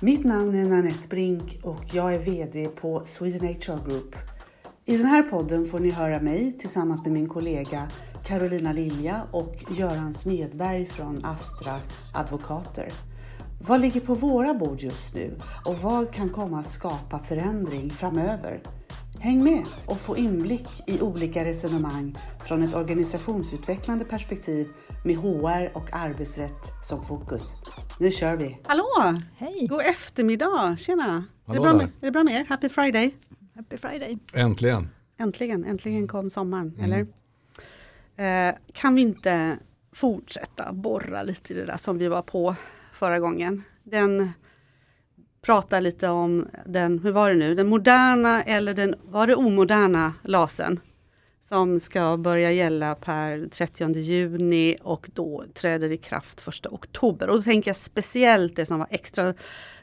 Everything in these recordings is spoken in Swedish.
Mitt namn är Nanette Brink och jag är VD på Sweden HR Group. I den här podden får ni höra mig tillsammans med min kollega Carolina Lilja och Göran Smedberg från Astra Advokater. Vad ligger på våra bord just nu och vad kan komma att skapa förändring framöver? Häng med och få inblick i olika resonemang från ett organisationsutvecklande perspektiv med HR och arbetsrätt som fokus. Nu kör vi! Hallå! Hej! God eftermiddag! Tjena! Är det, bra med, är det bra med er? Happy Friday! Happy Friday! Äntligen. Äntligen, äntligen kom sommaren, Mm. eller? Eh, kan vi inte fortsätta borra lite i det där som vi var på förra gången? Den pratar lite om den, hur var det nu, den moderna eller den, var det omoderna LASen? Som ska börja gälla per 30 juni och då träder i kraft 1 oktober. Och då tänker jag speciellt det som var extra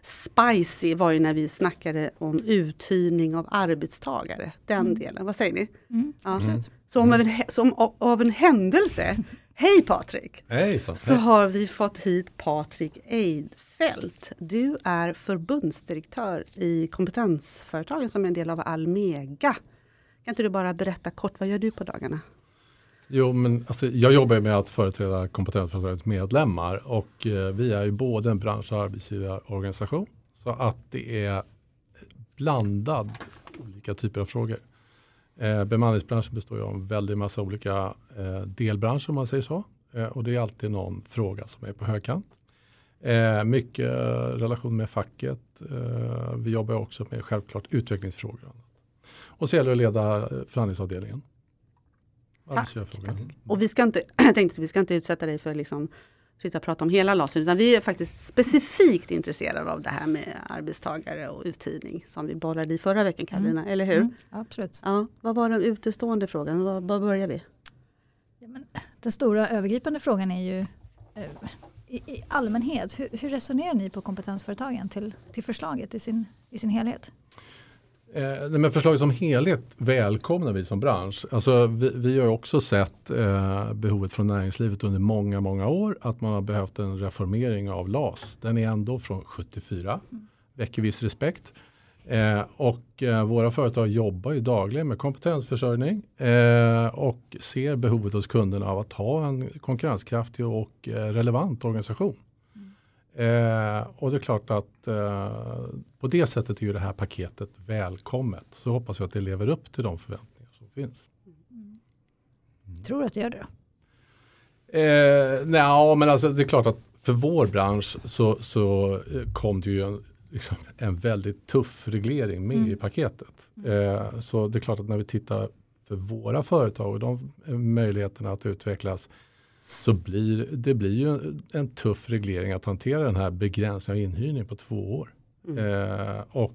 spicy var ju när vi snackade om uthyrning av arbetstagare. Den delen, vad säger ni? Mm, Ja. absolut. Så om, en, hä- som av, av en händelse, hej Patrik, Hejsan. så har vi fått hit Patrik Eidfelt. Du är förbundsdirektör i kompetensföretagen som är en del av Almega. Kan inte du bara berätta kort, vad gör du på dagarna? Jo, men alltså, jag jobbar med att företräda kompetensföretagets medlemmar och eh, vi är ju både en bransch och arbetsgivarorganisation. Så att det är blandad olika typer av frågor. Eh, bemanningsbranschen består ju av en väldig massa olika eh, delbranscher om man säger så. Eh, och det är alltid någon fråga som är på högkant. Eh, mycket eh, relation med facket. Eh, vi jobbar också med självklart utvecklingsfrågor. Och så gäller det att leda eh, förhandlingsavdelningen. Arbetsgivarfrågorna. Och vi ska inte, jag tänkte, vi ska inte utsätta dig för liksom sitta och prata om hela LAS, utan vi är faktiskt specifikt intresserade av det här med arbetstagare och uthyrning som vi borrade i förra veckan Karolina, eller hur? Mm, absolut. Ja, vad var den utestående frågan? Var, var börjar vi? Ja, men den stora övergripande frågan är ju eh, i, i allmänhet, hur, hur resonerar ni på kompetensföretagen till, till förslaget i sin, i sin helhet? Eh, men förslaget som helhet välkomnar vi som bransch. Alltså, vi, vi har också sett eh, behovet från näringslivet under många, många år att man har behövt en reformering av LAS. Den är ändå från 74, väcker viss respekt. Eh, och eh, våra företag jobbar ju dagligen med kompetensförsörjning eh, och ser behovet hos kunderna av att ha en konkurrenskraftig och eh, relevant organisation. Eh, och det är klart att eh, på det sättet är ju det här paketet välkommet. Så hoppas vi att det lever upp till de förväntningar som finns. Tror du att det gör det? Eh, nej, men alltså det är klart att för vår bransch så, så eh, kom det ju en, liksom, en väldigt tuff reglering med Mm. i paketet. Eh, så det är klart att när vi tittar för våra företag och de eh, möjligheterna att utvecklas så blir det blir ju en, tuff reglering att hantera den här begränsningen av inhyrning på två år. Eh, och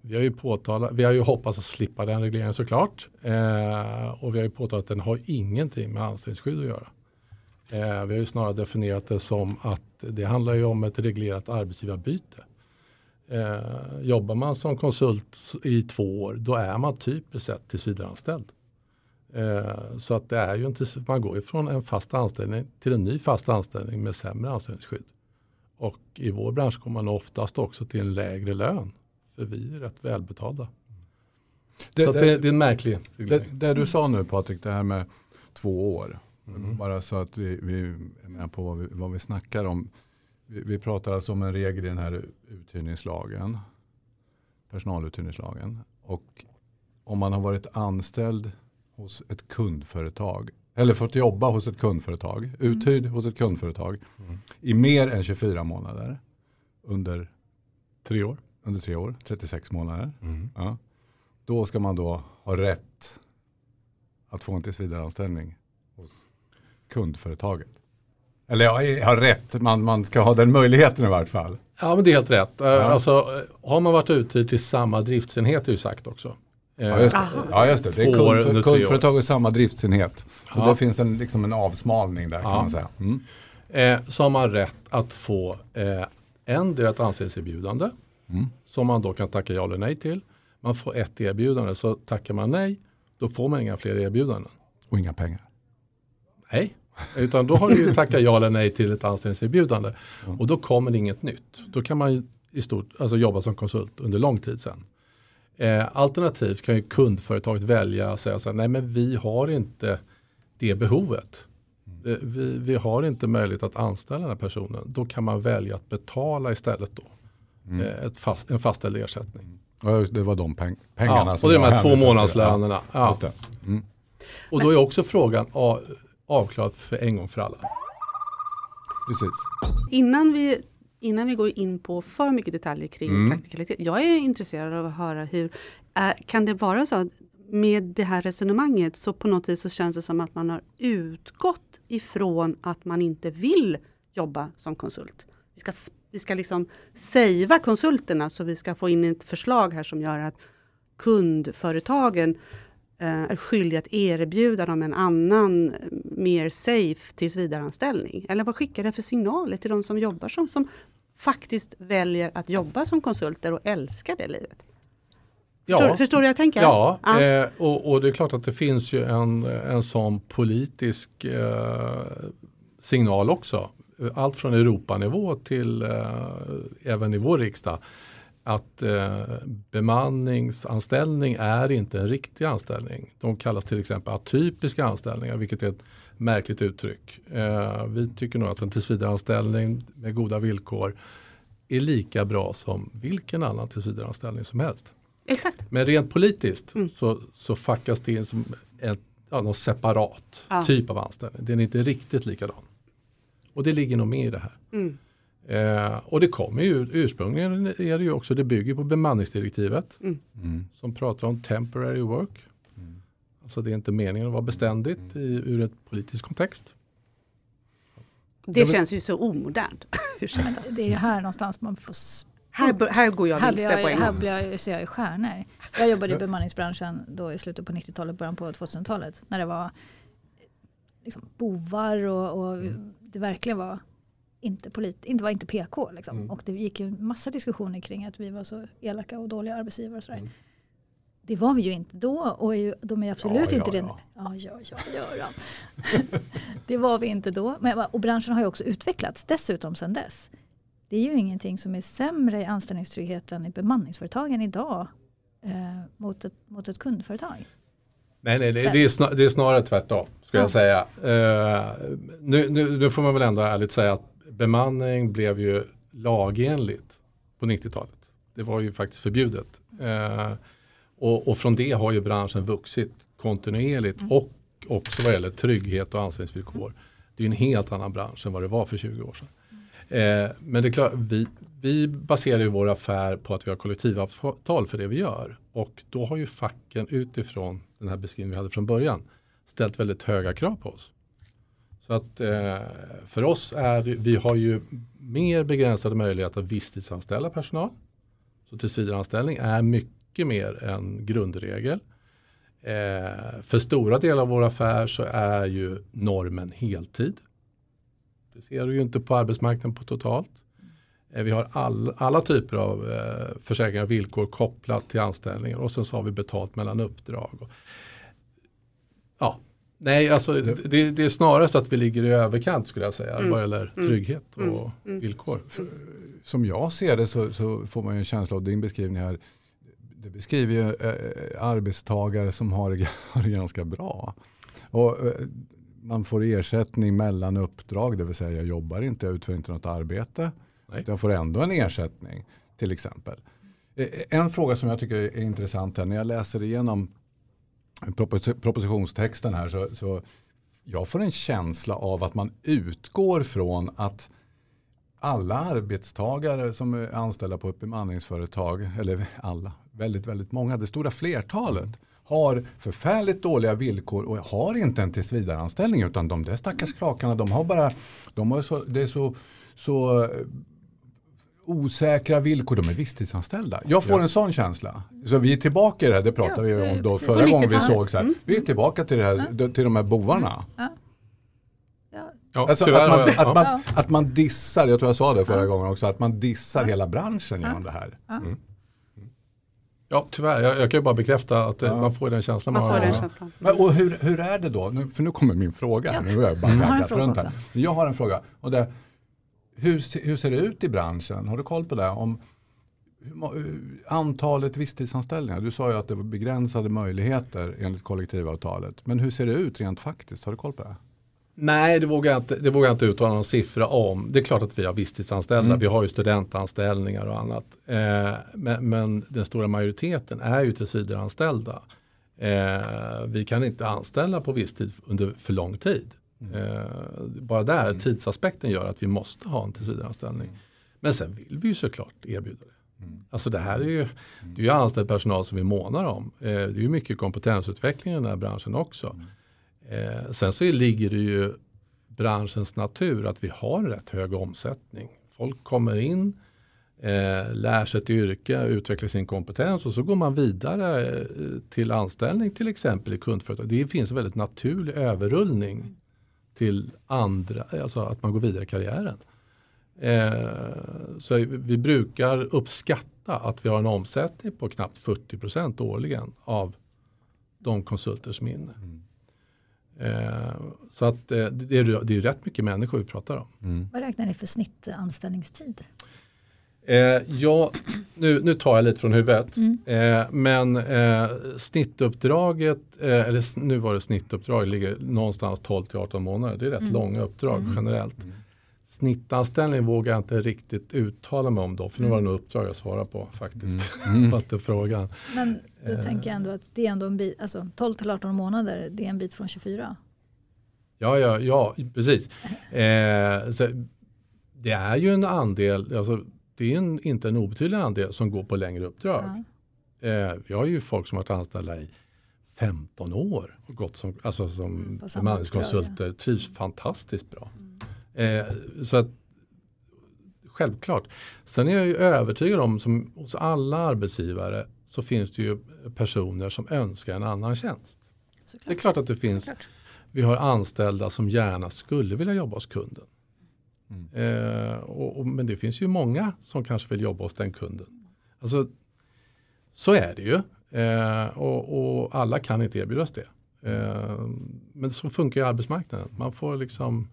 vi har ju påtalat, vi har ju hoppats att slippa den regleringen såklart. Eh, och vi har ju påtalat att den har ingenting med anställningsskydd att göra. Eh, vi har ju snarare definierat det som att det handlar ju om ett reglerat arbetsgivarbyte. Eh, jobbar man som konsult i två år då är man typiskt sett tillsvidareanställd. Eh, så att det är ju inte, man går ju från en fast anställning till en ny fast anställning med sämre anställningsskydd. Och i vår bransch kommer man oftast också till en lägre lön. För vi är rätt välbetalda. Det, så att det, det är en märklig det, det du sa nu Patrik, det här med två år. Mm. Bara så att vi, vi är med på vad vi, vad vi snackar om. Vi, vi pratar alltså om en regel i den här uthyrningslagen. Personaluthyrningslagen. Och om man har varit anställd hos ett kundföretag. Eller fått jobba hos ett kundföretag. Uthyrd hos ett kundföretag. Mm. I mer än 24 månader. Under, Tre år. under tre år. 36 månader. Mm. Ja. Då ska man då ha rätt att få en tillsvidareanställning hos kundföretaget. Eller ja, ha rätt, man, man ska ha den möjligheten i vart fall. Ja men det är helt rätt. Eh, Alltså, eh, har man varit ute till samma driftsenhet är ju sagt också. Eh, Ja just det, ja, just det. det är år. kundföretag och samma driftsenhet. Så Ja. det finns en, liksom en avsmalning där kan Ja. man säga. Mm. eh, så har man rätt att få eh, ändra ett anställningserbjudande Mm. som man då kan tacka ja eller nej till. Man får ett erbjudande så tackar man nej då får man inga fler erbjudanden. Och inga pengar. Nej, utan då har du ju tackat ja eller nej till ett anställningserbjudande och då kommer det inget nytt. Då kan man i stort, alltså jobbat som konsult under lång tid sedan. Eh, alternativt kan ju kundföretaget välja att säga så här, nej men vi har inte det behovet. Eh, vi, vi har inte möjlighet att anställa den här personen. Då kan man välja att betala istället då. Mm. Eh, ett fast, en fastställd ersättning. Ja, just det var de peng pengarna Ja, som och det är de här två månadslönerna. Ja, Ja. just det. Mm. Och då är också frågan avklarad för en gång för alla. Precis. Innan vi, innan vi går in på för mycket detaljer kring Mm. praktikalitet. Jag är intresserad av att höra hur, är, kan det vara så att med det här resonemanget så på något vis så känns det som att man har utgått ifrån att man inte vill jobba som konsult. Vi ska, vi ska liksom savea konsulterna så vi ska få in ett förslag här som gör att kundföretagen är skyldiga att erbjuda dem en annan, eh, mer safe tillsvidareanställning? Eller vad skickar det för signaler till de som jobbar som, som faktiskt väljer att jobba som konsulter och älskar det livet? Förstår, förstår du jag tänker? Ja, Ja. Eh, och, och det är klart att det finns ju en, en sån politisk eh, signal också. Allt från Europanivå till eh, även i vår riksdag. Att eh, bemanningsanställning är inte en riktig anställning. De kallas till exempel atypiska anställningar, vilket är ett märkligt uttryck. Eh, vi tycker nog att en tillsvidareanställning med goda villkor är lika bra som vilken annan tillsvidareanställning som helst. Exakt. Men rent politiskt Mm. så, så fackas det in som en, ja, någon separat Ja. typ av anställning. Den är inte riktigt likadan. Och det ligger nog med i det här. Mm. Eh, och det kommer ju ursprungligen är det ju också, det bygger på bemanningsdirektivet Mm. som pratar om temporary work. Mm. Alltså det är inte meningen att vara beständigt i, ur ett politisk kontext. Det Ja, men- känns ju så omodernt. Det är ju här någonstans man får här, här går jag här vilse på en här gång. blir jag, ser jag ju stjärnor. Jag jobbade i bemanningsbranschen då i slutet på 90-talet, början på 2000-talet. När det var liksom bovar och, och det verkligen var inte, polit, inte, var inte PK. Liksom. Mm. Och det gick ju massa diskussioner kring att vi var så elaka och dåliga arbetsgivare. Och sådär. Mm. Det var vi ju inte då och ju, de är absolut Ja, inte ja, det. ja. Ja, ja, ja, Göran. det var vi inte då. Men, och branschen har ju också utvecklats dessutom sedan dess. Det är ju ingenting som är sämre i anställningstryggheten i bemanningsföretagen idag eh, mot, ett, mot ett kundföretag. Nej, nej det, det, är snar, det är snarare tvärtom. Ska Ja. jag säga. Eh, nu, nu, nu får man väl ändå ärligt säga att bemanning blev ju lagenligt på 90-talet. Det var ju faktiskt förbjudet. Eh, och, och från det har ju branschen vuxit kontinuerligt och också vad gäller trygghet och anställningsvillkor. Det är en helt annan bransch än vad det var för 20 år sedan. Eh, men det är klart, vi, vi baserar ju vår affär på att vi har kollektivavtal för det vi gör. Och då har ju facken utifrån den här beskrivningen vi hade från början ställt väldigt höga krav på oss. Så att eh, för oss är det- vi har ju mer begränsade möjligheter att visstidsanställa personal. Så tillsvidareanställning är mycket mer en grundregel. Eh, för stora delar av vår affär så är ju normen heltid. Det ser du ju inte på arbetsmarknaden på totalt. Eh, Vi har all, alla typer av eh, försäkringar och villkor kopplat till anställningar och sen så har vi betalt mellan uppdrag. Och, ja, nej, alltså det, det är snarare så att vi ligger i överkant skulle jag säga Mm. vad gäller Mm. trygghet och Mm. Mm. villkor. Som jag ser det så, så får man ju en känsla av din beskrivning här. Det beskriver ju eh, arbetstagare som har det, har det ganska bra. Och, eh, man får ersättning mellan uppdrag, det vill säga jag jobbar inte, jag utför inte något arbete. Nej. Jag får ändå en ersättning till exempel. Eh, En fråga som jag tycker är intressant här, när jag läser igenom propos- propositionstexten här så, så jag får en känsla av att man utgår från att alla arbetstagare som är anställda på ett bemanningsföretag, eller alla, väldigt, väldigt många, det stora flertalet, har förfärligt dåliga villkor och har inte en tillsvidareanställning utan de där stackars krakarna, de har bara, de har så, det är så, så osäkra villkor, de är visstidsanställda. Jag får Ja. en sån känsla. Så vi är tillbaka i det här, det pratade Ja, vi om då förra gången vi 90-talet. såg så här. Vi är tillbaka till, det här, till de här bovarna. Ja, Ja, Alltså att, man, jag- att, man, Ja. att man dissar, jag tror jag sa det förra gången också, att man dissar hela branschen genom det här. Ja, tyvärr. Jag, jag kan ju bara bekräfta att eh, man får den känslan. Man får den känslan. Men, och hur, hur är det då? Nu, för nu kommer min fråga. Nu har jag bara fråga runt här. Jag har en fråga. Och det, hur, hur ser det ut i branschen? Har du koll på det? Om, eh, antalet visstidsanställningar. Du sa ju att det var begränsade möjligheter enligt kollektivavtalet. Men hur ser det ut rent faktiskt? Har du koll på det? Nej, det vågar, jag inte, det vågar jag inte uttala någon siffra om. Det är klart att vi har visstidsanställda. Mm. Vi har ju studentanställningar och annat. Eh, men, men den stora majoriteten är ju tillsvidareanställda. Eh, vi kan inte anställa på visstid under för lång tid. Eh, bara där, tidsaspekten gör att vi måste ha en tillsvidareanställning. Men sen vill vi ju såklart erbjuda det. Alltså det här är ju, det är ju anställd personal som vi månar om. Eh, det är ju mycket kompetensutveckling i den här branschen också. Eh, sen så ligger det ju branschens natur att vi har rätt hög omsättning. Folk kommer in, eh, lär sig ett yrke, utvecklar sin kompetens och så går man vidare till anställning till exempel i kundföretag. Det finns en väldigt naturlig överrullning till andra, alltså att man går vidare i karriären. Eh, så vi brukar uppskatta att vi har en omsättning på knappt 40% årligen av de konsulter som är inne. Eh, så att eh, det, är, det är rätt mycket människor vi pratar om. Vad räknar ni för snittanställningstid? Eh, ja, nu, nu tar jag lite från huvudet. Eh, men eh, snittuppdraget, eh, eller nu var det snittuppdrag, ligger någonstans 12 till 18 månader. Det är rätt långa uppdrag generellt. Snittanställning vågar jag inte riktigt uttala mig om då, för nu var det nog uppdrag jag svarar på faktiskt. Vattenfrågan. Men då Eh. tänker jag ändå att det är ändå en bit, alltså 12 till 18 månader, det är en bit från 24. Ja, ja, ja precis. Eh, så, det är ju en andel, alltså, det är en, inte en obetydlig andel som går på längre uppdrag. Ja. Eh, vi har ju folk som har varit anställda i 15 år och gått som, alltså som Mm, bemanningskonsulter, trivs fantastiskt bra. Eh, så att, självklart. Sen är jag ju övertygad om, som hos alla arbetsgivare, så finns det ju personer som önskar en annan tjänst. Såklart. Det är klart att det finns Såklart. vi har anställda som gärna skulle vilja jobba hos kunden. Mm. Eh, och, och, men det finns ju många som kanske vill jobba hos den kunden. Alltså, så är det ju. Eh, och, och alla kan inte erbjudas det. Eh, men så funkar ju arbetsmarknaden. Man får liksom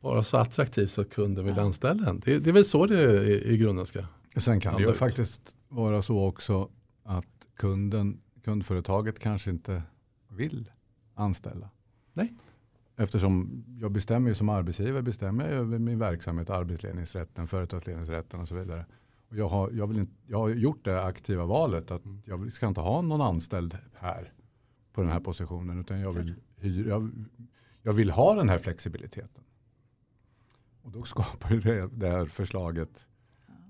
vara så attraktiv så att kunden vill anställa en. Det, det är väl så det i, i grunden ska. Sen kan det ju ut. faktiskt vara så också att kunden, kundföretaget kanske inte vill anställa. Nej. Eftersom jag bestämmer ju som arbetsgivare bestämmer jag över min verksamhet, arbetsledningsrätten, företagsledningsrätten och så vidare. Och jag, har, jag, vill inte, jag har gjort det aktiva valet att jag ska inte ha någon anställd här på den här positionen utan jag vill, hyra, jag, jag vill ha den här flexibiliteten. Och då skapar ju det, här förslaget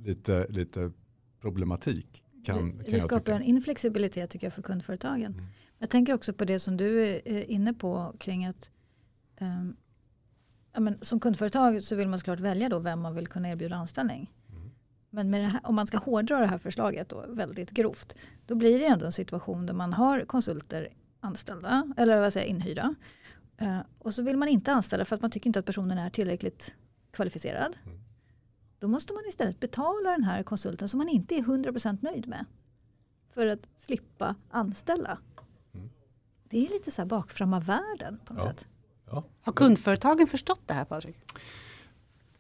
lite, lite problematik. Kan, det, kan det skapar en inflexibilitet tycker jag för kundföretagen. Jag tänker också på det som du är inne på kring att ehm, ja, men som kundföretag så vill man såklart välja då vem man vill kunna erbjuda anställning. Men med det här, om man ska hårdra det här förslaget då, väldigt grovt, då blir det ändå en situation där man har konsulter anställda, eller vad säger inhyrda. Eh, och så vill man inte anställa för att man tycker inte att personen är tillräckligt kvalificerad. Då måste man istället betala den här konsulten som man inte är 100% nöjd med. För att slippa anställa. Det är lite så här bakframma världen på något Ja. sätt. Ja. Har kundföretagen förstått det här Patrik?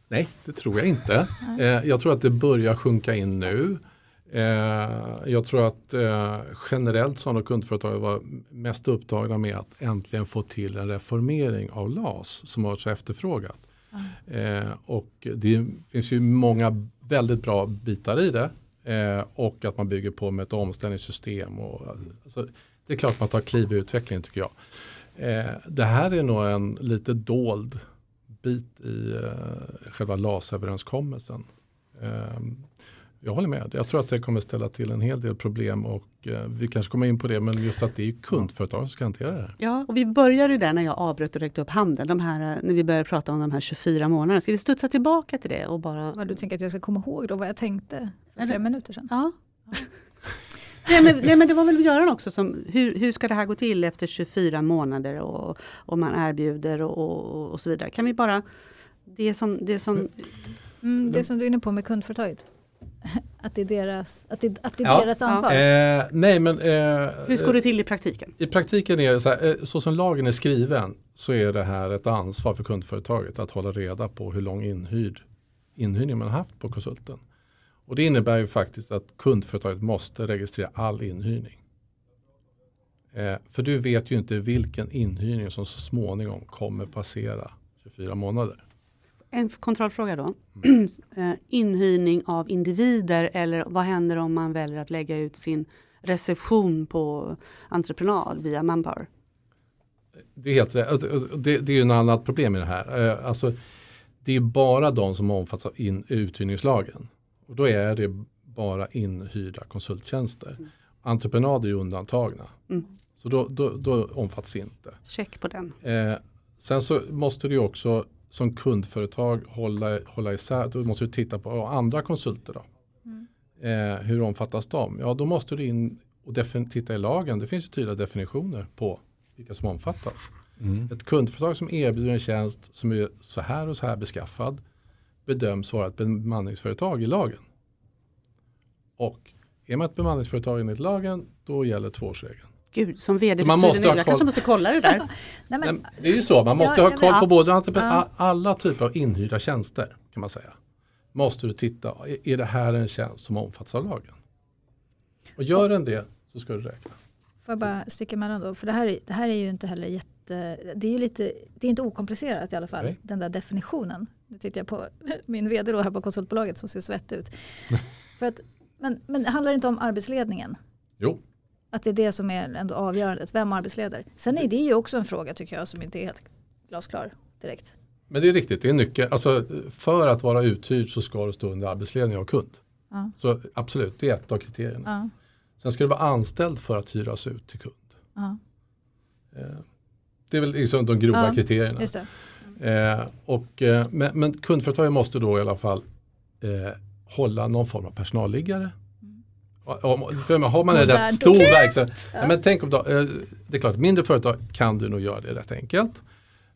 Nej, det tror jag inte. Eh, jag tror att det börjar sjunka in nu. Eh, jag tror att eh, generellt så har kundföretag varit mest upptagna med att äntligen få till en reformering av LAS som har varit så efterfrågat. Eh, och det finns ju många väldigt bra bitar i det. Och att man bygger på med ett omställningssystem. Och, alltså, det är klart man tar kliv i utvecklingen tycker jag. Eh, det här är nog en lite dold bit i eh, själva LAS-överenskommelsen. Eh, jag håller med. Jag tror att det kommer ställa till en hel del problem och eh, vi kanske kommer in på det men just att det är kundföretag som ska hantera det här. Ja, och vi började ju där när jag avbröt och räckte upp handen, de här, eh, när vi började prata om de här 24 månaderna. Ska vi studsa tillbaka till det och bara... Vad du tänker att jag ska komma ihåg då vad jag tänkte för flera minuter sedan? Ja. Nej, men, nej men det var väl Göran också som, hur, hur ska det här gå till efter 24 månader och, och man erbjuder och, och, och så vidare. Kan vi bara, det som, det som Mm, det som du är inne på med kundföretaget. Att det är deras, att det, att det är Ja. deras ansvar. Eh, nej men eh, hur går det till i praktiken? i praktiken är det så här, eh, så som lagen är skriven så är det här ett ansvar för kundföretaget att hålla reda på hur lång inhyrd inhyrning man har haft på konsulten. Och det innebär ju faktiskt att kundföretaget måste registrera all inhyrning. Eh, för du vet ju inte vilken inhyrning som så småningom kommer passera 24 månader. En kontrollfråga då. Eh, Inhyrning av individer eller vad händer om man väljer att lägga ut sin reception på entreprenad via Manpower? Det är helt rätt. Alltså, Det, det är ju ett annat problem i det här. Eh, Alltså, det är bara de som omfattas av in, uthyrningslagen. Och då är det bara inhyrda konsulttjänster. Entreprenader är ju undantagna. Mm. Så då, då, då omfattas inte. Check på den. Eh, sen så måste du också som kundföretag hålla, hålla isär, då måste du titta på ja, andra konsulter då. Eh, hur omfattas de? Ja, då måste du in och titta i lagen. Det finns ju tydliga definitioner på vilka som omfattas. Mm. Ett kundföretag som erbjuder en tjänst som är så här och så här beskaffad bedöms vara ett bemanningsföretag i lagen. Och är man ett bemanningsföretag enligt lagen, då gäller tvåårsregeln. Gud, som vd man måste ha jag kanske måste kolla det där. Nej, men, det är ju så, man måste Ja, ha koll på både Ja. alla typer av inhyrda tjänster kan man säga. Måste du titta, är- det här en tjänst som omfattas av lagen? Och gör den det så ska du räkna. Får jag bara sticka emellan då? För det här, är- det här är ju inte heller jätte... Det är ju lite, det är inte okomplicerat i alla fall, Nej. den där definitionen. Nu tittar jag på min vd då här på konsultbolaget som ser svett ut. För att, men, men det handlar inte om arbetsledningen? Jo, Att det är det som är ändå avgörandet, vem arbetsleder? Sen är det ju också en fråga tycker jag som inte är helt glasklar direkt. men det är riktigt, det är nyckeln. Alltså, för att vara uthyrd så ska du stå under arbetsledning av kund. Ja. Så absolut, det är ett av kriterierna. Ja, Sen ska du vara anställd för att hyras ut till kund. ja, Eh, Det är väl liksom de grova kriterierna. Eh, och, eh, men, men kundföretaget måste då i alla fall eh, hålla någon form av personalliggare. Och- Om, för har man en rätt stor verksamhet. Ja. men tänk om då, eh, det är klart, mindre företag kan du nog göra det rätt enkelt.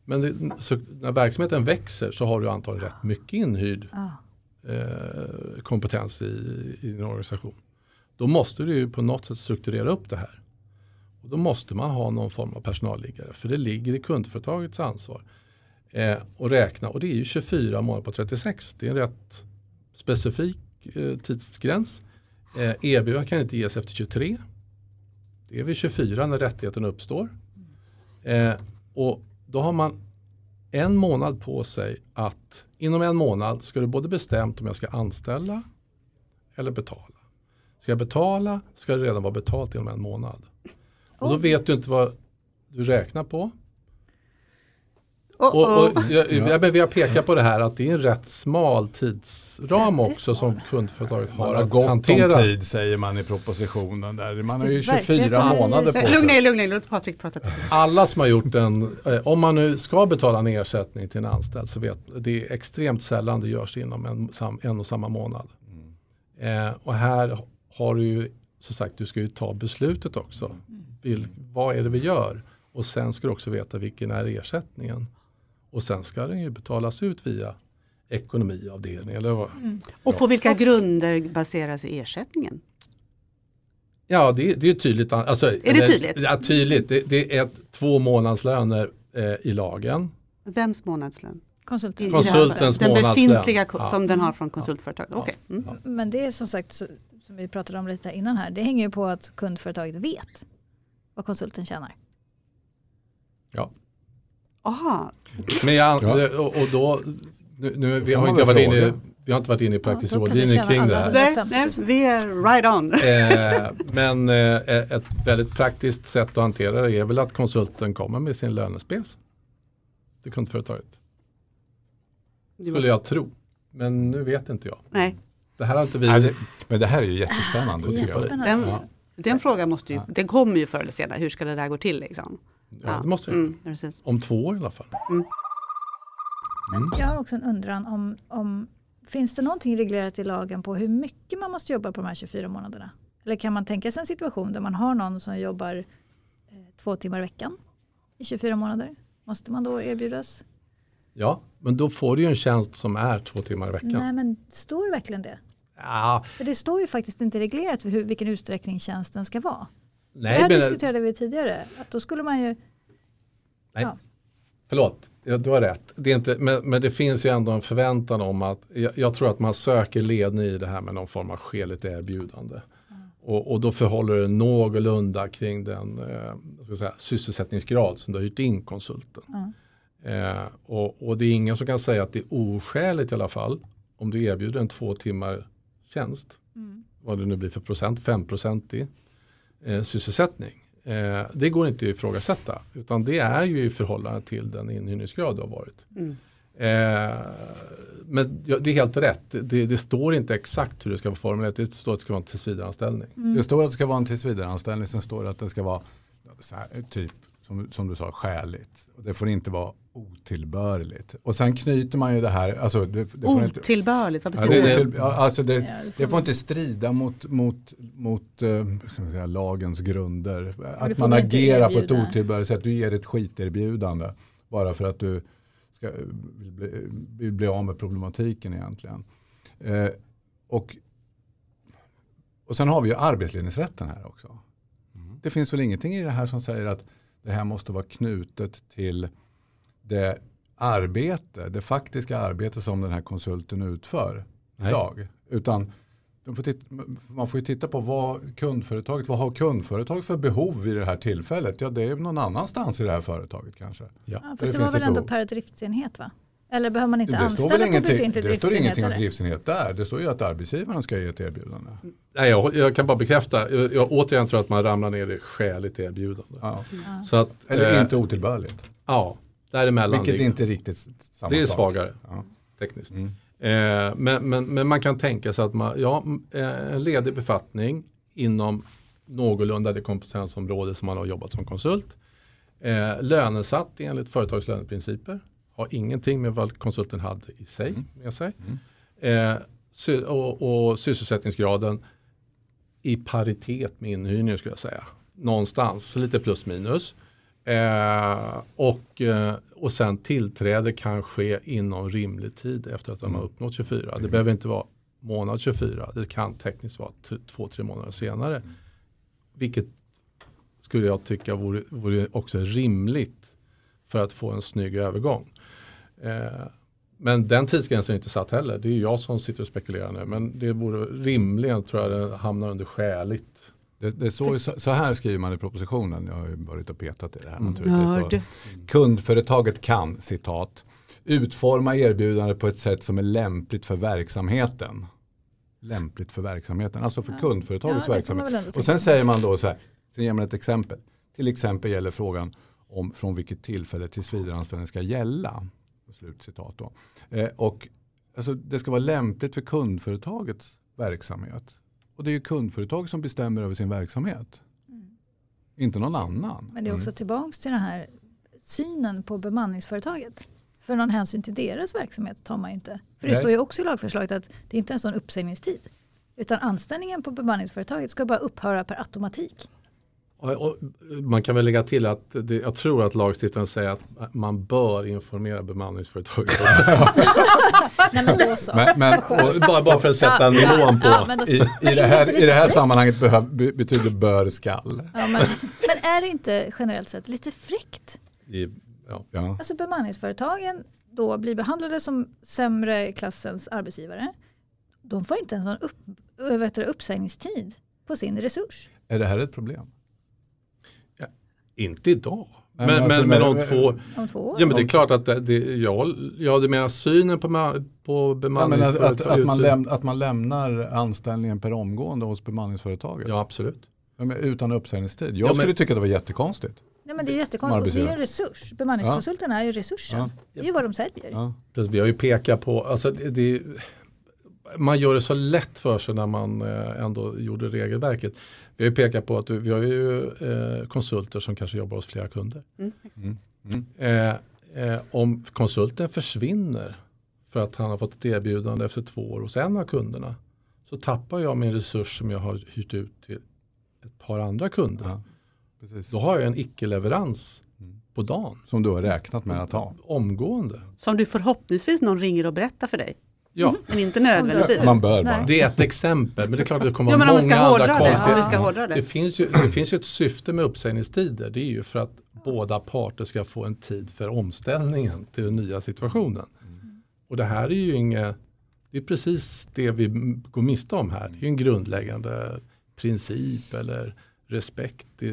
Men det, så, när verksamheten växer så har du antagligen rätt mycket inhyrd Ja. eh, kompetens i, i din organisation. Då måste du ju på något sätt strukturera upp det här. Och då måste man ha någon form av personalliggare för det ligger i kundföretagets ansvar. Eh, och räkna och det är ju 24 månader på 36. Det är en rätt specifik eh, tidsgräns. Eh, erbjudande kan inte ges efter 23. Det är vid 24 när rättigheten uppstår. Eh, och då har man en månad på sig att inom en månad ska du både bestämt om jag ska anställa eller betala. Ska jag betala ska det redan vara betalt inom en månad. Och då vet du inte vad du räknar på. Oh, Och, oh. och, jag, jag, vi har pekat på det här att det är en rätt smal tidsram också som kundföretaget Man har har att gott hantera. om tid säger man i propositionen. Där. Man har ju Verkligheten 24 är ju månader på så- Lugna er, sig. lugna er, låt Patrik prata. Alla som har gjort en, eh, om man nu ska betala en ersättning till en anställd så vet det är extremt sällan det görs inom en, en och samma månad. Eh, och här har du ju, som sagt, du ska ju ta beslutet också. Vil, vad är det vi gör? Och sen ska du också veta vilken är ersättningen. Och sen ska den ju betalas ut via ekonomiavdelningen. Eller vad? Och på vilka grunder baseras ersättningen? Ja, det, det är tydligt. Alltså, är det tydligt? Ja, tydligt. Det, det är ett, två månadslöner eh, i lagen. Vems månadslön? Konsulten. Det Konsultens. Den månadslön. befintliga Ja. som den har från konsultföretaget. Okej. Mm. Men det är som sagt, som vi pratade om lite innan här, det hänger ju på att kundföretaget vet vad konsulten tjänar. Ja. Aha, Men jag, Ja. och, då, nu, nu, vi, har inte varit inne, vi har inte varit inne i praktisk Ja, rådgivning kring det här. nej, nej, vi är right on. Eh, men eh, ett väldigt praktiskt sätt att hantera det är väl att konsulten kommer med sin lönespec till kundföretaget. Skulle jag tro. Men nu vet inte jag. Nej, Det här har inte vi... Nej, det, men det här är ju jättespännande. Jättespännande. den, Ja. den frågan måste ju, den kommer ju förr eller senare. Hur ska det där gå till liksom? Ja, det måste det. mm, precis. Om två år i alla fall. Men jag har också en undran om, om finns det någonting reglerat i lagen på hur mycket man måste jobba på de här 24 månaderna? Eller kan man tänka sig en situation där man har någon som jobbar eh, två timmar i veckan i 24 månader? Måste man då erbjudas? Ja, men då får du ju en tjänst som är två timmar i veckan. Nej men står verkligen det? Ja, För det står ju faktiskt inte reglerat för hur, vilken utsträckning tjänsten ska vara. Nej, det här men, diskuterade vi tidigare. Att då skulle man ju, nej. ja. Förlåt, ja, du har rätt. Det är inte, men, men det finns ju ändå en förväntan om att jag, jag tror att man söker ledning i det här med någon form av skäligt erbjudande. Och, och då förhåller det någorlunda kring den eh, säga, sysselsättningsgrad som du har hyrt in konsulten. Eh, och, och det är ingen som kan säga att det är oskäligt i alla fall om du erbjuder en två timmar tjänst. Vad det nu blir för procent, 5 i eh, sysselsättning. Eh, det går inte att ifrågasätta utan det är ju i förhållande till den inhyrningsgrad du har varit. Eh, men ja, det är helt rätt. Det, det står inte exakt hur det ska vara formulerat. Det står att det ska vara en tillsvidareanställning. Det står att det ska vara en tillsvidareanställning, sen står det att det ska vara så här, typ som, som du sa skäligt. Och det får inte vara otillbörligt. Och sen knyter man ju det här, alltså det, det får inte, Otillbörligt, vad Ja, betyder det, ja, alltså det, det får inte strida mot, mot, mot eh, ska man säga, lagens grunder. Att man inte agerar på ett otillbörligt sätt. Du ger ett skiterbjudande bara för att du ska, vill, bli, vill bli av med problematiken egentligen. Eh, och, och sen har vi ju arbetsledningsrätten här också. Det finns väl ingenting i det här som säger att det här måste vara knutet till det arbete, det faktiska arbete som den här konsulten utför Nej. idag. Utan de får titta, man får ju titta på vad kundföretaget, vad har kundföretaget för behov vid det här tillfället? Ja, det är någon annanstans i det här företaget kanske. Ja. Ja, Det fast det finns var väl ändå behov. per driftsenhet va? Eller behöver man inte Det står, anställa väl på befintlig det står ingenting om driftsenhet där. Det står ju att arbetsgivaren ska ge ett erbjudande. Nej, jag, jag kan bara bekräfta. Jag, jag återigen tror att man ramlar ner i skäligt erbjudande. Ja. Så att, Eller eh, inte otillbörligt. Ja, däremellan Vilket ligger. inte riktigt samma Det är svagare Ja. tekniskt. Mm. Eh, men, men, men man kan tänka sig att man, ja, eh, en ledig befattning inom någorlunda det kompetensområde som man har jobbat som konsult. Eh, lönesatt enligt företagslöneprinciper. Har ingenting med vad konsulten hade i sig Mm. med sig. Eh, sy- och, och sysselsättningsgraden i paritet med inhyrning skulle jag säga. Någonstans, lite plus minus. Eh, och, eh, och sen tillträde kan ske inom rimlig tid efter att de har uppnått 24. Det behöver inte vara månad 24. Det kan tekniskt vara två, tre månader senare. Vilket skulle jag tycka vore, vore också rimligt för att få en snygg övergång. Eh, men den tidsgränsen är inte satt heller. Det är jag som sitter och spekulerar nu. Men det vore rimligen tror jag det hamnar under skäligt. Det, det så, så här skriver man i propositionen. Jag har ju varit och petat i det här Mm. naturligtvis. Då. Kundföretaget kan, citat, utforma erbjudandet på ett sätt som är lämpligt för verksamheten. Lämpligt för verksamheten, alltså för Ja. kundföretagets Ja, verksamhet. Och sen säger man då så här, sen ger man ett exempel. Till exempel gäller frågan om från vilket tillfälle tillsvidareanställning ska gälla. Slutcitat då. Eh, och alltså, det ska vara lämpligt för kundföretagets verksamhet. Och det är ju kundföretag som bestämmer över sin verksamhet. Inte någon annan. Men det är också tillbaks till den här synen på bemanningsföretaget. För någon hänsyn till deras verksamhet tar man ju inte. För det Nej. står ju också i lagförslaget att det inte är en sån uppsägningstid. Utan anställningen på bemanningsföretaget ska bara upphöra per automatik. Och, och, man kan väl lägga till att det, jag tror att lagstiftaren säger att man bör informera bemanningsföretaget. Nej men då så. Men, men, Och bara, bara för att sätta Ja, ja, nivån på. ja, då- I, i, det här, I det här sammanhanget behöv, be- betyder bör skall. Ja, men, men är det inte generellt sett lite fräckt? I, ja. Alltså bemanningsföretagen då blir behandlade som sämre klassens arbetsgivare. De får inte ens någon upp, vet du, uppsägningstid på sin resurs. Är det här ett problem? Inte idag. Men, men men, alltså, men, men- om två, Om två år. ja men det är klart att det, det, ja, ja, du menar synen på, på Ja, men att, bemanningsföretag? att, att, man läm, att man lämnar anställningen per omgående hos bemanningsföretaget. Ja absolut. Ja, men utan uppsägningstid. Jag Ja, men- skulle tycka det var jättekonstigt. Nej, men det är jättekonstigt. Och så är det ju en resurs. Bemanningskonsulten är ju resursen. Ja. Det är ju vad de säljer. Ja. Vi har ju pekat på, alltså det, det, man gör det så lätt för sig när man eh, ändå gjorde regelverket. Vi har ju pekat på att vi har ju eh, konsulter som kanske jobbar hos flera kunder. Mm. Mm. Mm. Eh, om konsulten försvinner för att han har fått ett erbjudande efter två år hos en av kunderna så tappar jag min resurs som jag har hyrt ut till ett par andra kunder. Ja. Precis. Då har jag en icke-leverans Mm. på dagen. Som du har räknat med att ha. Omgående. Som du förhoppningsvis någon ringer och berättar för dig. Ja, Men inte nödvändigtvis. Man bör bara. det är ett exempel men det är klart att det kommer Ja, vara men om vi många ska andra hårdra det. hårdra Det det. finns, ju, det finns ju ett syfte med uppsägningstider. Det är ju för att båda parter ska få en tid för omställningen till den nya situationen. Och det här är ju inget, det är precis det vi går miste om här. Det är ju en grundläggande princip eller respekt i,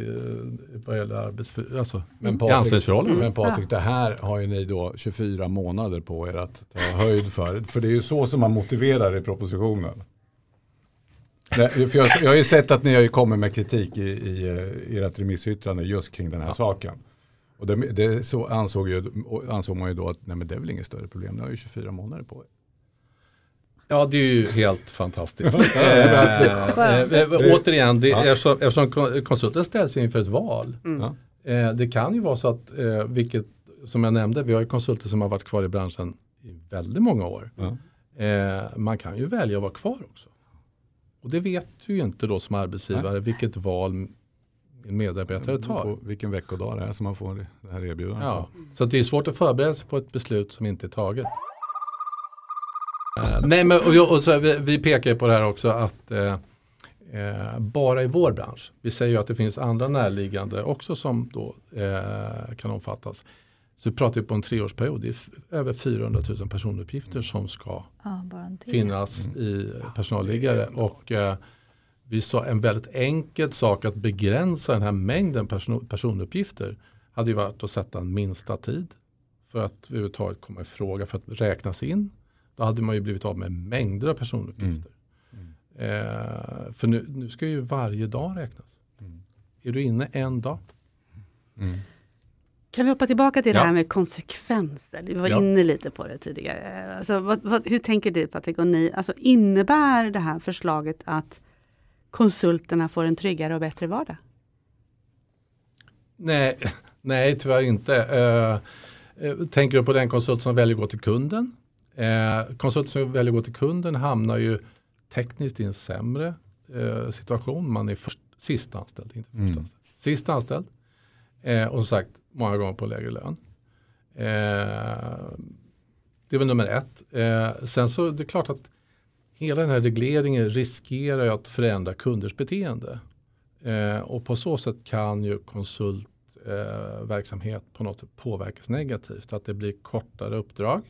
vad gäller arbetsför, alltså, Men i Patrik, anställningsförhållanden. men Patrik, det här har ju ni då 24 månader på er att ta höjd för. För det är ju så som man motiverar i propositionen. Nej, för jag, jag har ju sett att ni har ju kommit med kritik i, i eh, ert remissyttrande just kring den här saken. Och det, det så ansåg, ju, ansåg man ju då att nej, men det är väl inget större problem, ni har ju 24 månader på er. Ja, det är ju helt fantastiskt. Eh, eh, eh, återigen, det, Ja. eftersom, eftersom kon- konsulten ställs inför ett val. Eh, det kan ju vara så att, vilket som jag nämnde, vi har ju konsulter som har varit kvar i branschen i väldigt många år. Eh, man kan ju välja att vara kvar också. Och det vet du ju inte då som arbetsgivare vilket val en medarbetare tar. På vilken veckodag det är som man får det- det här erbjudandet. Ja, så att det är svårt att förbereda sig på ett beslut som inte är taget. Eh, nej, men och, jag- och så, vi, vi pekar ju på det här också att eh, eh, bara i vår bransch, vi säger ju att det finns andra närliggande också som då eh, kan omfattas. Så vi pratar ju på en treårsperiod, det är över 400 000 personuppgifter som ska Ja, finnas i personalliggare. Och eh, vi sa en väldigt enkel sak att begränsa den här mängden person, personuppgifter hade ju varit att sätta en minsta tid för att överhuvudtaget komma i fråga för att räknas in. Då hade man ju blivit av med mängder av personuppgifter. Eh, för nu, nu ska ju varje dag räknas. Är du inne en dag? Kan vi hoppa tillbaka till Ja. det här med konsekvenser? Vi var Ja. inne lite på det tidigare. Alltså, vad, vad, hur tänker du Patrik och ni? Alltså, innebär det här förslaget att konsulterna får en tryggare och bättre vardag? Nej, nej tyvärr inte. Eh, tänker du på den konsult som väljer att gå till kunden? Eh, konsulten som väljer att gå till kunden hamnar ju tekniskt i en sämre eh, situation. Man är först, sist anställd, inte först Mm. anställd. Sist anställd. Eh, och som sagt, många gånger på lägre lön. Eh, det är väl nummer ett. Eh, sen så det är klart att hela den här regleringen riskerar ju att förändra kunders beteende. Eh, och på så sätt kan ju konsultverksamhet eh, på något sätt påverkas negativt. Att det blir kortare uppdrag.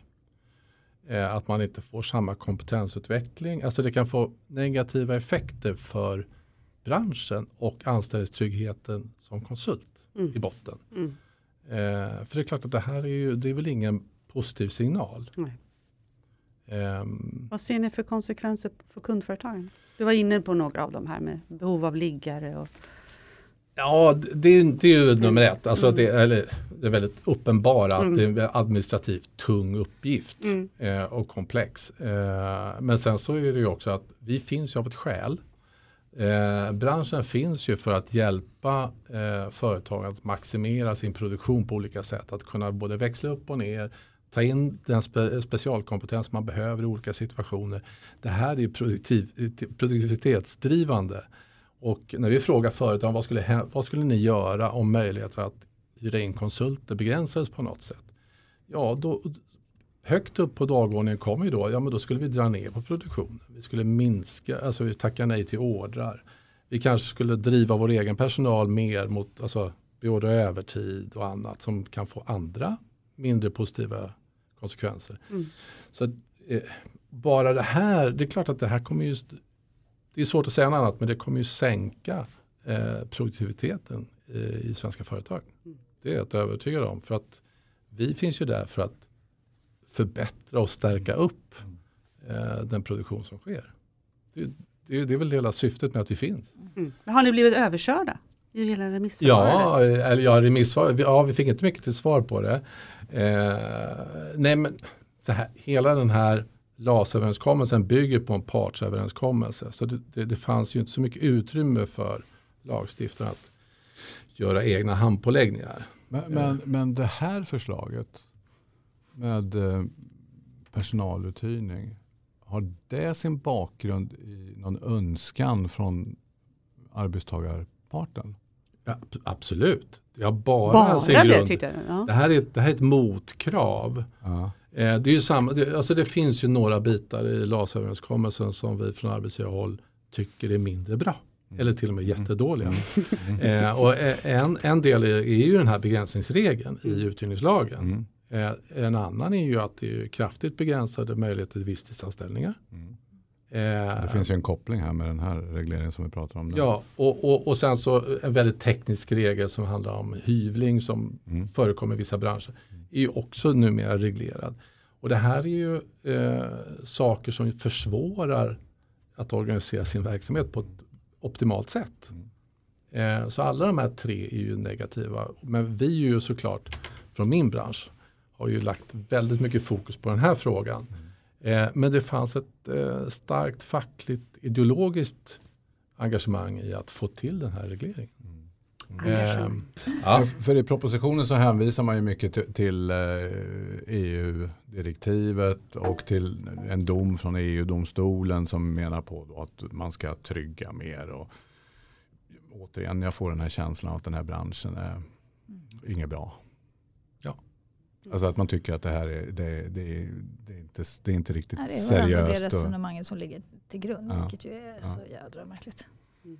Eh, att man inte får samma kompetensutveckling. Alltså det kan få negativa effekter för branschen och anställningstryggheten som konsult Mm. i botten. Mm. Eh, för det är klart att det här är ju, det är väl ingen positiv signal. Nej. Ehm, Vad ser ni för konsekvenser för kundföretagen? Du var inne på några av dem här med behov av liggare. Och, Ja, det är, det är ju nummer ett. Alltså att det, eller, det är väldigt uppenbara att Mm. det är en administrativt tung uppgift Mm. eh, och komplex. Eh, men sen så är det ju också att vi finns ju av ett skäl. Eh, branschen finns ju för att hjälpa eh, företag att maximera sin produktion på olika sätt. Att kunna både växla upp och ner, ta in den spe, specialkompetens man behöver i olika situationer. Det här är produktiv, produktivitetsdrivande. Och när vi frågar företag vad skulle, vad skulle ni göra om möjligheten att hyra in konsulter begränsades på något sätt? Ja, då, högt upp på dagordningen kommer ju då, ja men då skulle vi dra ner på produktionen. Vi skulle minska, alltså vi tackar nej till ordrar. Vi kanske skulle driva vår egen personal mer mot, alltså beordra övertid och annat som kan få andra mindre positiva konsekvenser. Mm. Så att, eh, bara det här, det är klart att det här kommer ju, det är svårt att säga något annat, men det kommer ju sänka eh, produktiviteten eh, i svenska företag. Mm. Det är jag övertygad om. För att vi finns ju där för att förbättra och stärka upp eh, den produktion som sker. Det, det, det är väl hela syftet med att vi finns. mm. Men Har ni blivit överkörda i hela Ja, remissförfarandet? eller ja, remissvar. Ja, vi fick inte mycket till svar på det. Eh, nej, men så här, hela den här LAS-överenskommelsen bygger på en partsöverenskommelse. Så det, det, det fanns ju inte så mycket utrymme för lagstiftaren att göra egna handpåläggningar. Men, men, men det här förslaget med eh, personaluthyrning, har det sin bakgrund i någon önskan från arbetstagarparten? Ja, ab- absolut. Det har bara, Bara sin det grund. tyckte jag. Ja. Det här, är, ett- det här är ett motkrav Ja. Eh, det, är ju samma, det, alltså det finns ju några bitar i LAS-överenskommelsen som vi från arbetsgivarhåll tycker är mindre bra. Mm. Eller till och med jättedåliga. Eh, och eh, en, en del är, är ju den här begränsningsregeln i uthyrningslagen. Mm. Eh, en annan är ju att det är kraftigt begränsade möjligheter till visstidsanställningar. Mm. Eh, Det finns ju en koppling här med den här regleringen som vi pratar om. nu. Ja, och, och, och sen så en väldigt teknisk regel som handlar om hyvling som Mm. förekommer i vissa branscher. är ju också numera reglerad. Och det här är ju eh, saker som försvårar att organisera sin verksamhet på ett optimalt sätt. Eh, så alla de här tre är ju negativa. Men vi är ju såklart från min bransch har ju lagt väldigt mycket fokus på den här frågan. Eh, men det fanns ett eh, starkt fackligt ideologiskt engagemang i att få till den här regleringen. Eh, ja. För- i propositionen så hänvisar man ju mycket till, till eh, EU-direktivet och till en dom från EU-domstolen som menar på då att man ska trygga mer. Och återigen, jag får den här känslan av att den här branschen är inget bra. Ja. Alltså att man tycker att det här är, det, det, är- det är, inte, det är inte riktigt Nej, det är ändå det seriöst. och- resonemanget som ligger till grund, Ja. vilket ju är så jädra märkligt. Eh,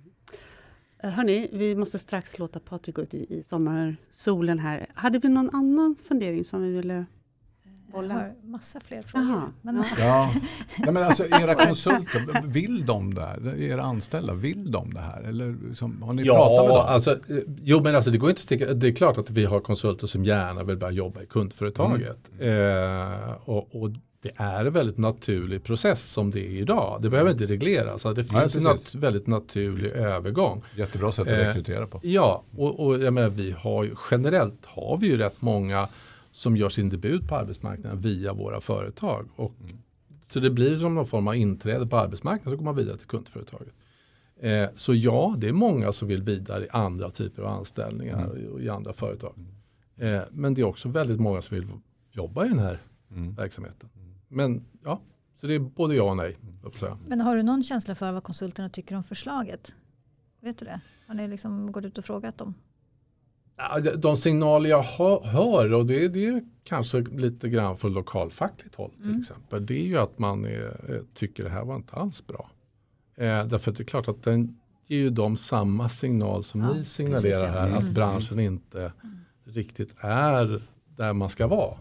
Hörni, vi måste strax låta Patrik gå ut i, i sommarsolen här. Hade vi någon annan fundering som vi ville Jag bolla? har massa fler frågor. Jaha, Men, ja. Ja, Nej, men alltså era konsulter, vill de det här? Era anställda, vill de det här? Eller liksom, har ni pratat med dem? Alltså, eh, jo men alltså det går inte sticka, det är klart att vi har konsulter som gärna vill börja jobba i kundföretaget. Eh, och, och det är en väldigt naturlig process som det är idag. Det behöver inte regleras, så det Nej, finns en precis. nat- väldigt naturlig övergång. Jättebra sätt att Eh, rekrytera på. Ja, och, och jag menar, vi har ju, generellt har vi ju rätt många som gör sin debut på arbetsmarknaden via våra företag. Och, Så det blir som någon form av inträde på arbetsmarknaden så går man vidare till kundföretaget. Eh, så ja, det är många som vill vidare i andra typer av anställningar och i andra företag. Eh, men det är också väldigt många som vill jobba i den här Mm. verksamheten. Men ja, så det är både ja och nej. men har du någon känsla för vad konsulterna tycker om förslaget? Vet du det? Har ni liksom gått ut och frågat dem? De- signaler jag hö- hör och det, det är kanske lite grann från lokalfackligt håll till exempel. Det är ju att man är, eh, tycker det här var inte alls bra. Eh, därför att det är klart att den ger ju dem samma signal som Ja, ni signalerar precis, ja. här. Att Mm. branschen inte riktigt är där man ska vara. Eh,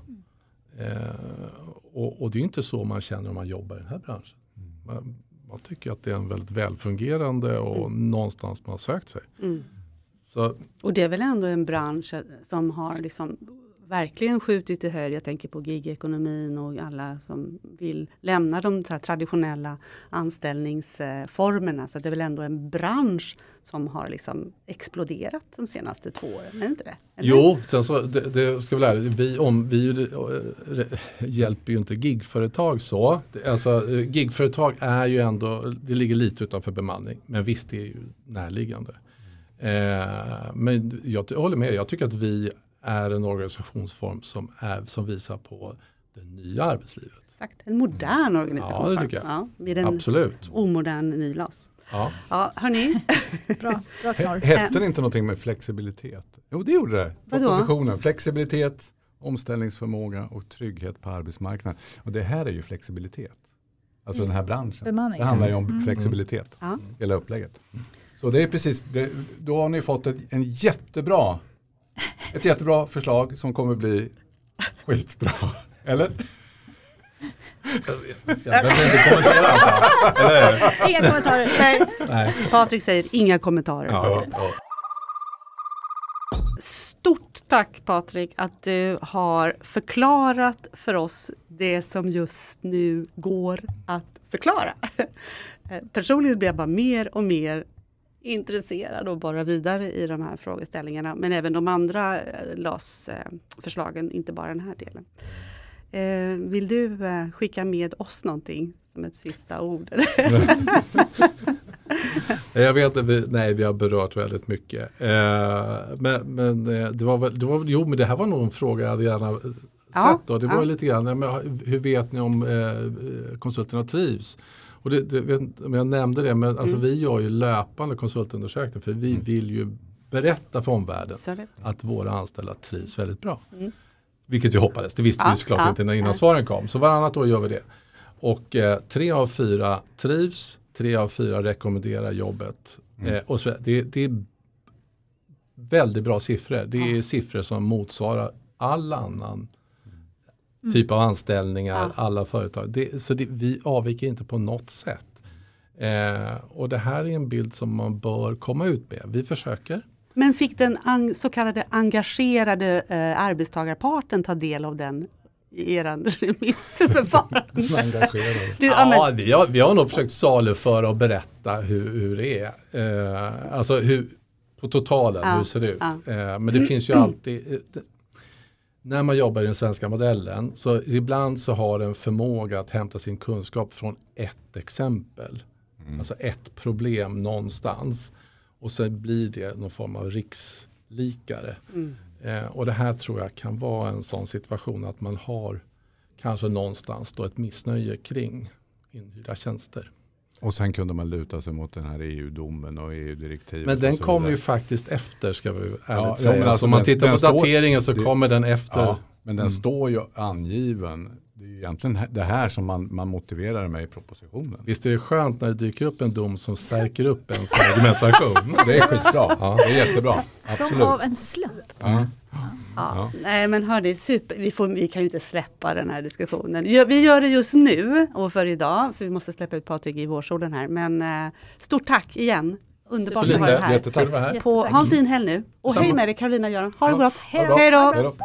och, och det är ju inte så man känner om man jobbar i den här branschen. Man, man tycker att det är en väldigt välfungerande och någonstans man har sökt sig. Mm. Så Och det är väl ändå en bransch som har liksom verkligen skjutit i höjd. Jag tänker på gigekonomin och alla som vill lämna de så här traditionella anställningsformerna. Så det är väl ändå en bransch som har liksom exploderat de senaste två åren. Är det inte det? Eller? Jo, sen så, det, det ska vi lära vi, om, vi eh, hjälper ju inte gigföretag så. Alltså, eh, gigföretag är ju ändå, det ligger lite utanför bemanning, men visst det är ju närliggande. Eh, men jag, jag håller med, jag tycker att vi är en organisationsform som, är, som visar på det nya arbetslivet. Exakt, en modern organisationsform. Ja, det tycker jag. Ja, med en Absolut. omodern ny LAS. Ja. Ja, hörni, Bra, bra knorr. Hette det inte någonting med flexibilitet? Jo, det gjorde det. Propositionen. Flexibilitet, omställningsförmåga och trygghet på arbetsmarknaden. Och det här är ju flexibilitet. Alltså den här branschen. Bemanning. Det handlar ju om flexibilitet. Ja. Hela upplägget. Så det är precis, det, då har ni fått ett, en jättebra, ett jättebra förslag som kommer bli skitbra. Eller? Jag behöver inte kommentera allt. Eller? Inga kommentarer. nej, Nej. Patrik säger inga kommentarer. Ja, ja. Stort tack Patrik att du har förklarat för oss det som just nu går att förklara. Personligen blir jag bara mer och mer intresserad och bara vidare i de här frågeställningarna. Men även de andra eh, LAS-förslagen, inte bara den här delen. Eh, Vill du eh, skicka med oss någonting som ett sista ord? Jag vet att vi, nej, vi har berört väldigt mycket. Men men det var väl, det var, jo men det här var nog en fråga jag hade gärna Ja, sett. Då. Det var ja. lite grann, men, hur vet ni om konsulterna trivs? Och det, det, jag nämnde det, men alltså, Mm. vi gör ju löpande konsultundersökningar för vi vill ju berätta för omvärlden att våra anställda trivs väldigt bra. Mm. Vilket vi hoppades, det visste Ja, vi såklart ja, inte innan ja. svaren kom. Så varannat år gör vi det. Och eh, tre av fyra trivs, tre av fyra rekommenderar jobbet. Eh, och så, det, det är väldigt bra siffror. Det är siffror som motsvarar all annan typ av anställningar, Ja. alla företag. Det, så det, vi avviker inte på något sätt. Eh, och det här är en bild som man bör komma ut med. Vi försöker. Men fick den så kallade engagerade eh, arbetstagarparten ta del av den i er remissförfarande? Du, ja, Ja, vi, har, vi har nog försökt saluföra och berätta hur, hur det är. Eh, alltså hur, på totalen, Ja, hur det ser ut. ja. Eh, men det finns ju alltid, eh, det, när man jobbar i den svenska modellen, så ibland så har den förmåga att hämta sin kunskap från ett exempel. Alltså ett problem någonstans. Och sen blir det någon form av rikslikare. Mm. Eh, och det här tror jag kan vara en sån situation att man har kanske någonstans då ett missnöje kring inhyrda tjänster. Och sen kunde man luta sig mot den här EU-domen och EU-direktivet. Men den vidare. ju faktiskt efter ska vi ärligt Ja, säga. ja, alltså så om man tittar på står- dateringen så det- kommer den efter. Ja, men den Mm. står ju angiven. Det är egentligen det här som man, man motiverar med i propositionen. Visst är det skönt när det dyker upp en dom som stärker upp ens argumentation? Det är skitbra. Ja. Det är jättebra. Som Absolut. av en slump. Ja. Ja. Nej men hörni, super. Vi, får, vi kan ju inte släppa den här diskussionen. Vi gör det just nu och för idag, för vi måste släppa ut Patrik i vårsolen här. Men eh, stort tack igen. Underbart att ha dig här. Jättetack. Jättetack. På, ha en fin helg nu. Och Samma. hej med dig Carolina och Göran. Ha det Ja. gott. Hej då.